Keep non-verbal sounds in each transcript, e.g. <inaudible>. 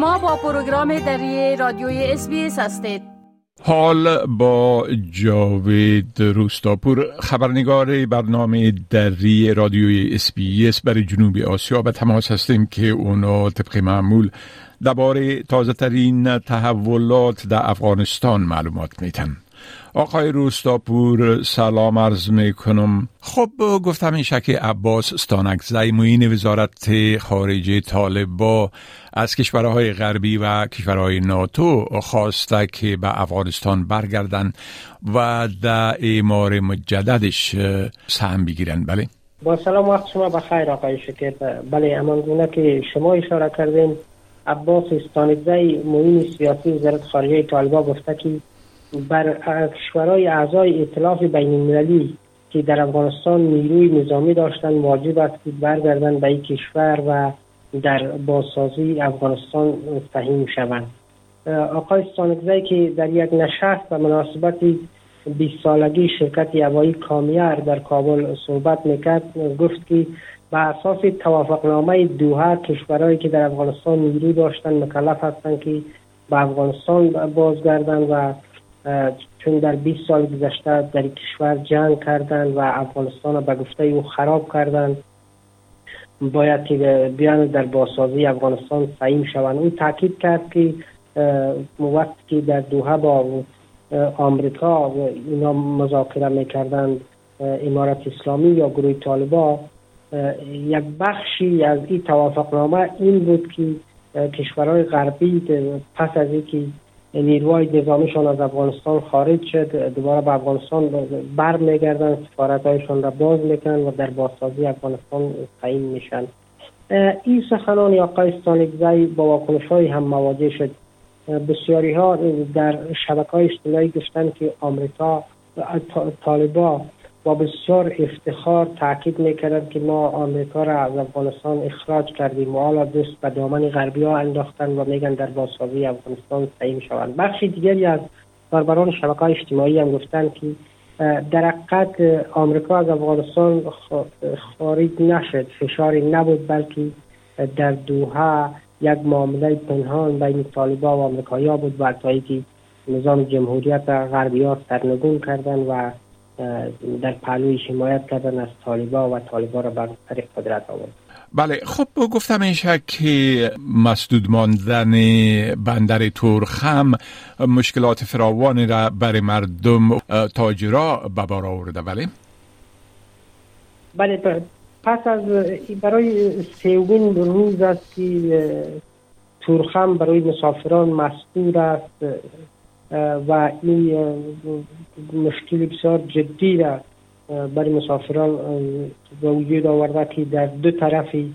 شما با پروگرام دری رادیوی اس هستید. حال با جاوید روستاپور خبرنگار برنامه دری رادیوی اس برای جنوب آسیا. به تماس هستیم که اونا طبق معمول درباره تازه ترین تحولات در افغانستان معلومات میتن آقای روستاپور سلام عرض می کنم خب گفتم این شیر عباس استانکزی معین وزارت خارجه طالبا از کشورهای غربی و کشورهای ناتو خواسته که به افغانستان برگردن و در اعمار مجددش سهم بگیرن. بله. با سلام وقت شما بخیر آقای شکر بله امان که شما اشاره کردین عباس استانکزی معین سیاسی وزارت خارجه طالبا گفته که بر کشورهای اعضای اطلاف بین المللی که در افغانستان نیروی نظامی داشتن واجب است که برگردن به این کشور و در بازسازی افغانستان سهیم شوند. آقای استانکزی که در یک نشست و مناسبت 20 سالگی شرکت هوایی کامیر در کابل صحبت می‌کرد گفت که به اساس توافقنامه دوها کشورهایی که در افغانستان نیروی داشتن مکلف هستند که به افغانستان بازگردند و چون در 20 سال گذشته در کشور جنگ کردن و افغانستان را به گفته او خراب کردن باید که بیان در بازسازی افغانستان سعیم شوند. او تاکید کرد که وقتی که در دوحه با آمریکا اینا مذاکره می‌کردند امارت اسلامی یا گروه طالبا یک بخشی از این توافقنامه این بود که کشورهای غربی پس از اینکه نیروهای نظامیشان از افغانستان خارج شد. دوباره به افغانستان بر میگردن سفارتهایشان را باز می‌کنن و در بازسازی افغانستان قیم میشن این سخنان آقای استانکزی با واکنش های هم مواجه شد. بسیاری ها در شبکه های اجتماعی گفتن که آمریکا طالبا با بسیار افتخار تاکید می‌کردن که ما آمریکا را از افغانستان اخراج کردیم و حالا دست به دامن غربی ها انداختن و میگن در بازسازی افغانستان سعیم شوند. بخشی دیگری از کاربران شبکه اجتماعی هم گفتن که در حقیقت آمریکا از افغانستان خارج نشد فشاری نبود بلکه در دوها یک معامله پنهان بین طالبا و آمریکایی بود و که نظام جمهوریت غربی ها سرنگون کردن و در پهلوی حمایت کردن از طالبا و طالبا را بر طریق قدرت آورد. بله خب گفتم این که مسدود ماندن بندر تورخم مشکلات فراوانی را برای مردم تاجرا به بار آورده بله؟ بله پس از برای سیوین روز است که تورخم برای مسافران مسدود است. و این مشکل بسیار جدی را برای مسافران به وجود آورده که در دو طرفی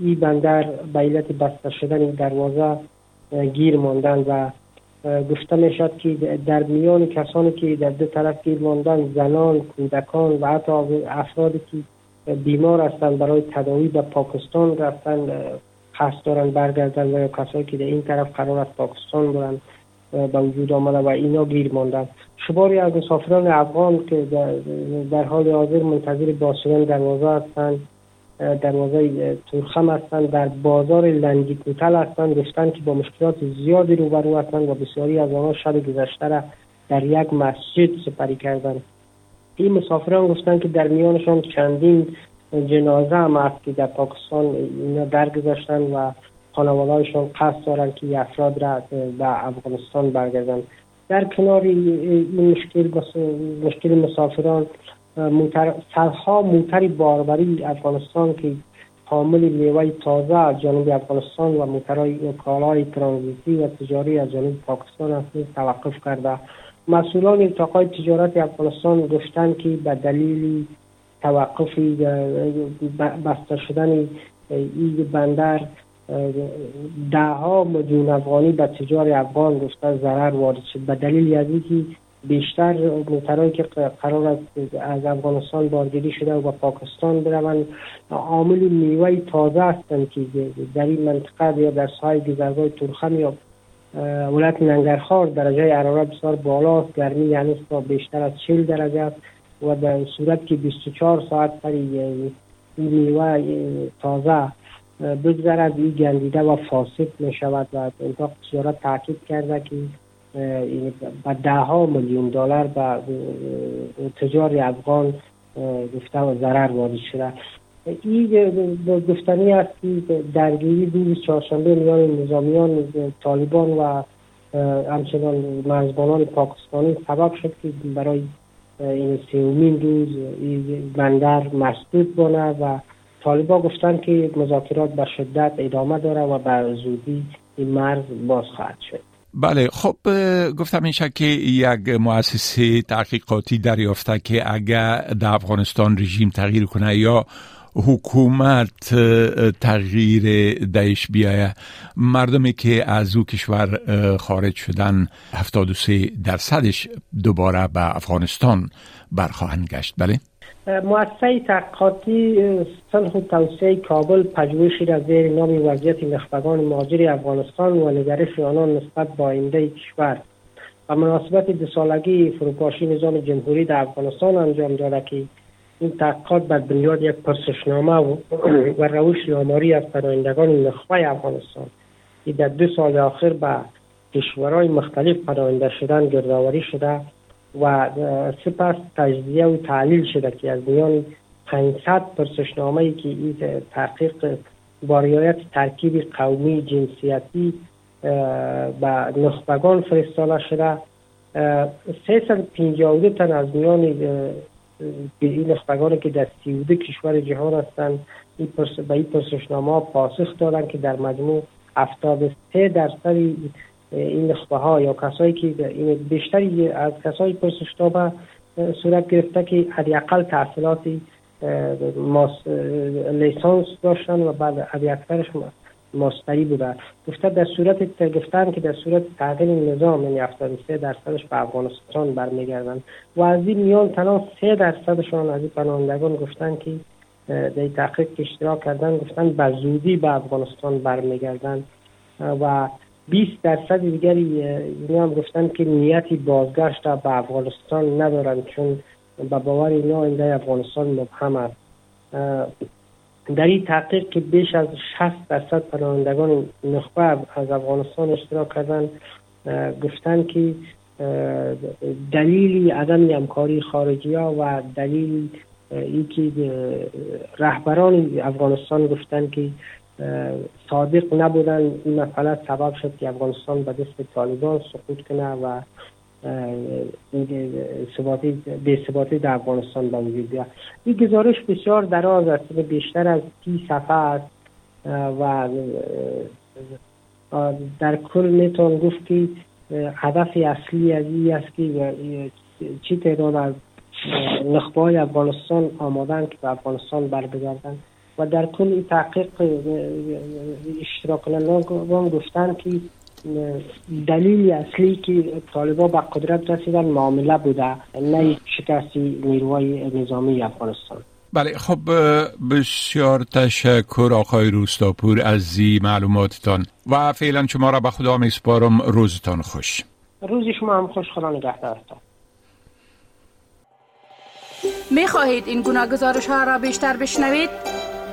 این بندر به علت بسته شدن دروازه گیر ماندن و گفته می شد که در میان کسانی که در دو طرف گیر ماندن زنان کودکان و حتی افرادی که بیمار هستند برای تداوی به پاکستان رفتن قصد دارن برگردن و کسانی که در این طرف قرار است پاکستان برن. به وجود آمده و اینا گیر ماندن. شماری از مسافران افغان که در, حال حاضر منتظر باشدن دروازه هستند دروازه تورخم هستند در بازار لنگی کوتل هستند گفتند که با مشکلات زیادی روبرو هستند و بسیاری از آنها شب گذشته را در یک مسجد سپری کردند. این مسافران گفتند که در میانشان چندین جنازه هم که در پاکستان اینا درگذشتن و خانوادهایشان قصد دارند که افراد را به افغانستان برگردند در کنار این مشکل مشکل مسافران موتر صدها موتر باربری افغانستان که حامل میوه تازه از جنوب افغانستان و موترهای کالای ترانزیتی و تجاری از جنوب پاکستان هست توقف کرده. مسئولان التقای تجارت افغانستان گفتند که به دلیل توقف بسته شدن این بندر ده ها میلیون افغانی به تجار افغان گفته ضرر وارد شد. به دلیل از اینکه بیشتر موترهایی که قرار است از افغانستان بارگیری شده و به پاکستان بروند عامل میوه تازه هستند که در این منطقه یا در ساحل گذرگاه تورخم یا ولایت ننگرخار درجه حرارت بسیار بالا است. گرمی یعنی بیشتر از 40 درجه است و در صورت که 24 ساعت پر این میوه تازه بگذرد این گندیده و فاسد می شود و اتاق تجارت تاکید کرده که با ده ها میلیون دلار به تجار افغان گفته و ضرر وارد شده. این گفتنی است که درگیری روز چهارشنبه میان نظامیان طالبان و همچنان مرزبانان پاکستانی سبب شد که برای این سیومین روز این بندر مسدود بانه و طالبا گفتن که مذاکرات به شدت ادامه داره و به زودی این مرز باز خواهد شد بله خب گفتم این که یک مؤسسه تحقیقاتی دریافته که اگر در افغانستان رژیم تغییر کنه یا حکومت تغییر دهش بیایه مردمی که از او کشور خارج شدن 73 درصدش دوباره به افغانستان برخواهند گشت بله؟ مؤسسه تحقیقاتی صلح و توسعه کابل پژوهشی را زیر نام وضعیت نخبگان مهاجر افغانستان و نگرش آنان نسبت با آینده کشور. و مناسبت دو سالگی فروپاشی نظام جمهوری در افغانستان انجام داده که این تحقیقات بر بنیاد یک پرسشنامه و, <clears throat> و روش آماری از پناهندگان نخبه افغانستان که در دو سال آخر به کشورهای مختلف پناهنده شدن گردآوری شده و سپس تجزیه و تعلیل شده که از میان 500 پرسشنامه ای که این تحقیق با رعایت ترکیب قومی جنسیتی به نخبگان فرستاده شده 352 تن از میان این نخبگانی که در 32 کشور جهان هستند به این پرسشنامه پاسخ دادن که در مجموع 73 درصد این نخبه ها یا کسایی که این بیشتری از کسایی پرسشنامه صورت گرفته که حداقل تحصیلاتی لیسانس داشتن و بعد اکثرش ماستری بوده. گفته در صورت گفتن که در صورت تغییر نظام یعنی 73 درصدش به افغانستان برمیگردن. و از این میان تنها 3 درصدشان از این پناهندگان گفتن که در تحقیق اشتراک کردن گفتن به زودی به افغانستان برمیگردن. و 20 درصد دیگری اینو هم گفتن که نیتی بازگشت به افغانستان ندارن چون به باور اینا آینده افغانستان مبهم است. در این تحقیق که بیش از 60 درصد پناهندگان نخبه از افغانستان اشتراک کردن گفتن که دلیلی عدم همکاری خارجی ها و دلیل اینکه رهبران افغانستان گفتن که صادق نبودن. این مسئله سبب شد که افغانستان به دست طالبان سقوط کنه و به ثباتی در افغانستان به وجود بیاد. این گزارش بسیار دراز است. بیشتر از تی صفحه است. و در کل میتون گفت که هدف اصلی از این است که چی تعداد از نخبه های افغانستان آمادن که به افغانستان بر بگردن و در کل این تحقیق اشتراک گفتن که دلیل اصلی که طالبا به قدرت رسیدن معامله بوده نه شکستی نیروهای نظامی افغانستان. بله خب بسیار تشکر آقای روستاپور از زی معلوماتتان و فعلا شما را به خدا میسپارم روزتان خوش. روزی شما هم خوش. خدا نگهدارتان. می خواهید این گونه گزارش ها را بیشتر بشنوید؟